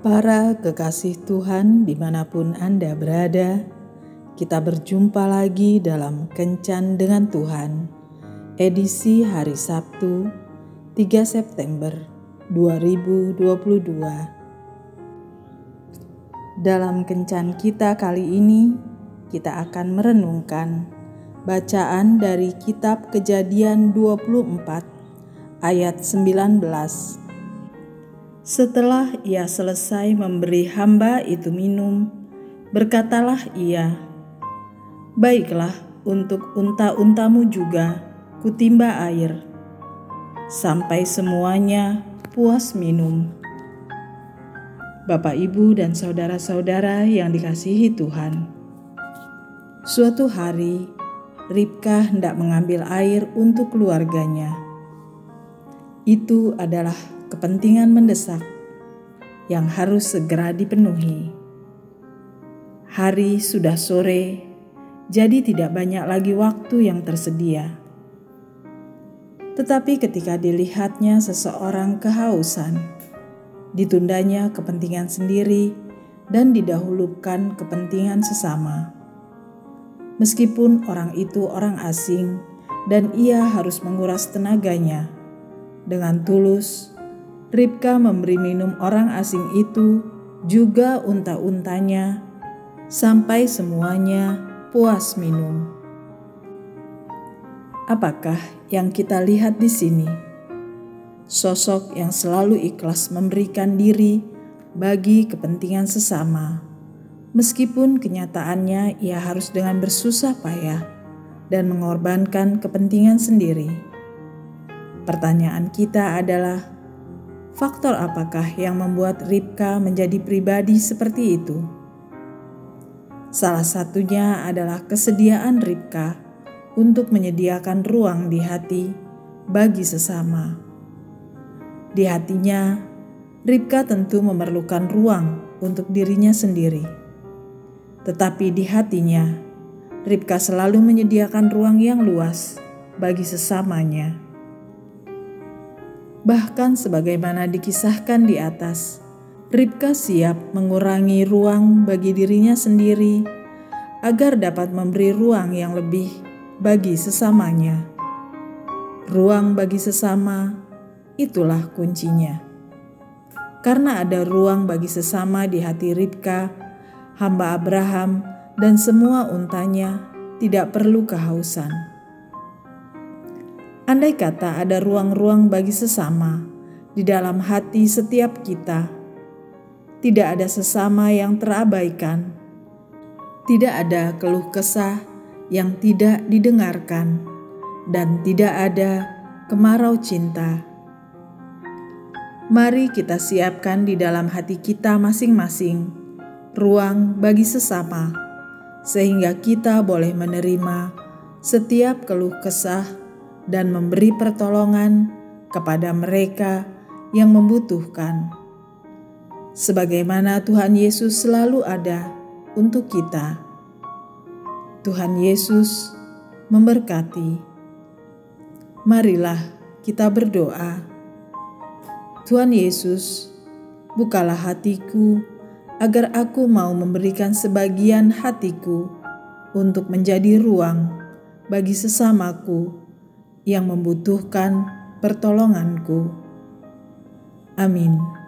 Para kekasih Tuhan, di mana pun Anda berada, kita berjumpa lagi dalam Kencan dengan Tuhan, edisi hari Sabtu, 3 September 2022. Dalam Kencan kita kali ini, kita akan merenungkan bacaan dari Kitab Kejadian 24 ayat 19 setelah ia selesai memberi hamba itu minum, berkatalah ia, "Baiklah, untuk unta-untamu juga kutimba air, sampai semuanya puas minum." Bapak, ibu, dan saudara-saudara yang dikasihi Tuhan, suatu hari Ribka hendak mengambil air untuk keluarganya. Itu adalah kepentingan mendesak yang harus segera dipenuhi. Hari sudah sore, jadi tidak banyak lagi waktu yang tersedia. Tetapi ketika dilihatnya seseorang kehausan, ditundanya kepentingan sendiri dan didahulukan kepentingan sesama. Meskipun orang itu orang asing dan ia harus menguras tenaganya dengan tulus Ribka memberi minum orang asing itu juga unta-untanya sampai semuanya puas minum. Apakah yang kita lihat di sini? Sosok yang selalu ikhlas memberikan diri bagi kepentingan sesama, meskipun kenyataannya ia harus dengan bersusah payah dan mengorbankan kepentingan sendiri. Pertanyaan kita adalah, Faktor apakah yang membuat Ribka menjadi pribadi seperti itu? Salah satunya adalah kesediaan Ribka untuk menyediakan ruang di hati bagi sesama. Di hatinya, Ribka tentu memerlukan ruang untuk dirinya sendiri. Tetapi di hatinya, Ribka selalu menyediakan ruang yang luas bagi sesamanya. Bahkan sebagaimana dikisahkan di atas, Ribka siap mengurangi ruang bagi dirinya sendiri agar dapat memberi ruang yang lebih bagi sesamanya. Ruang bagi sesama, itulah kuncinya. Karena ada ruang bagi sesama di hati Ribka, hamba Abraham, dan semua untanya tidak perlu kehausan. Andai kata ada ruang-ruang bagi sesama di dalam hati setiap kita, tidak ada sesama yang terabaikan, tidak ada keluh kesah yang tidak didengarkan, dan tidak ada kemarau cinta. Mari kita siapkan di dalam hati kita masing-masing ruang bagi sesama, sehingga kita boleh menerima setiap keluh kesah dan memberi pertolongan kepada mereka yang membutuhkan. Sebagaimana Tuhan Yesus selalu ada untuk kita. Tuhan Yesus memberkati. Marilah kita berdoa. Tuhan Yesus, bukalah hatiku agar aku mau memberikan sebagian hatiku untuk menjadi ruang bagi sesamaku yang membutuhkan pertolonganku. Amin.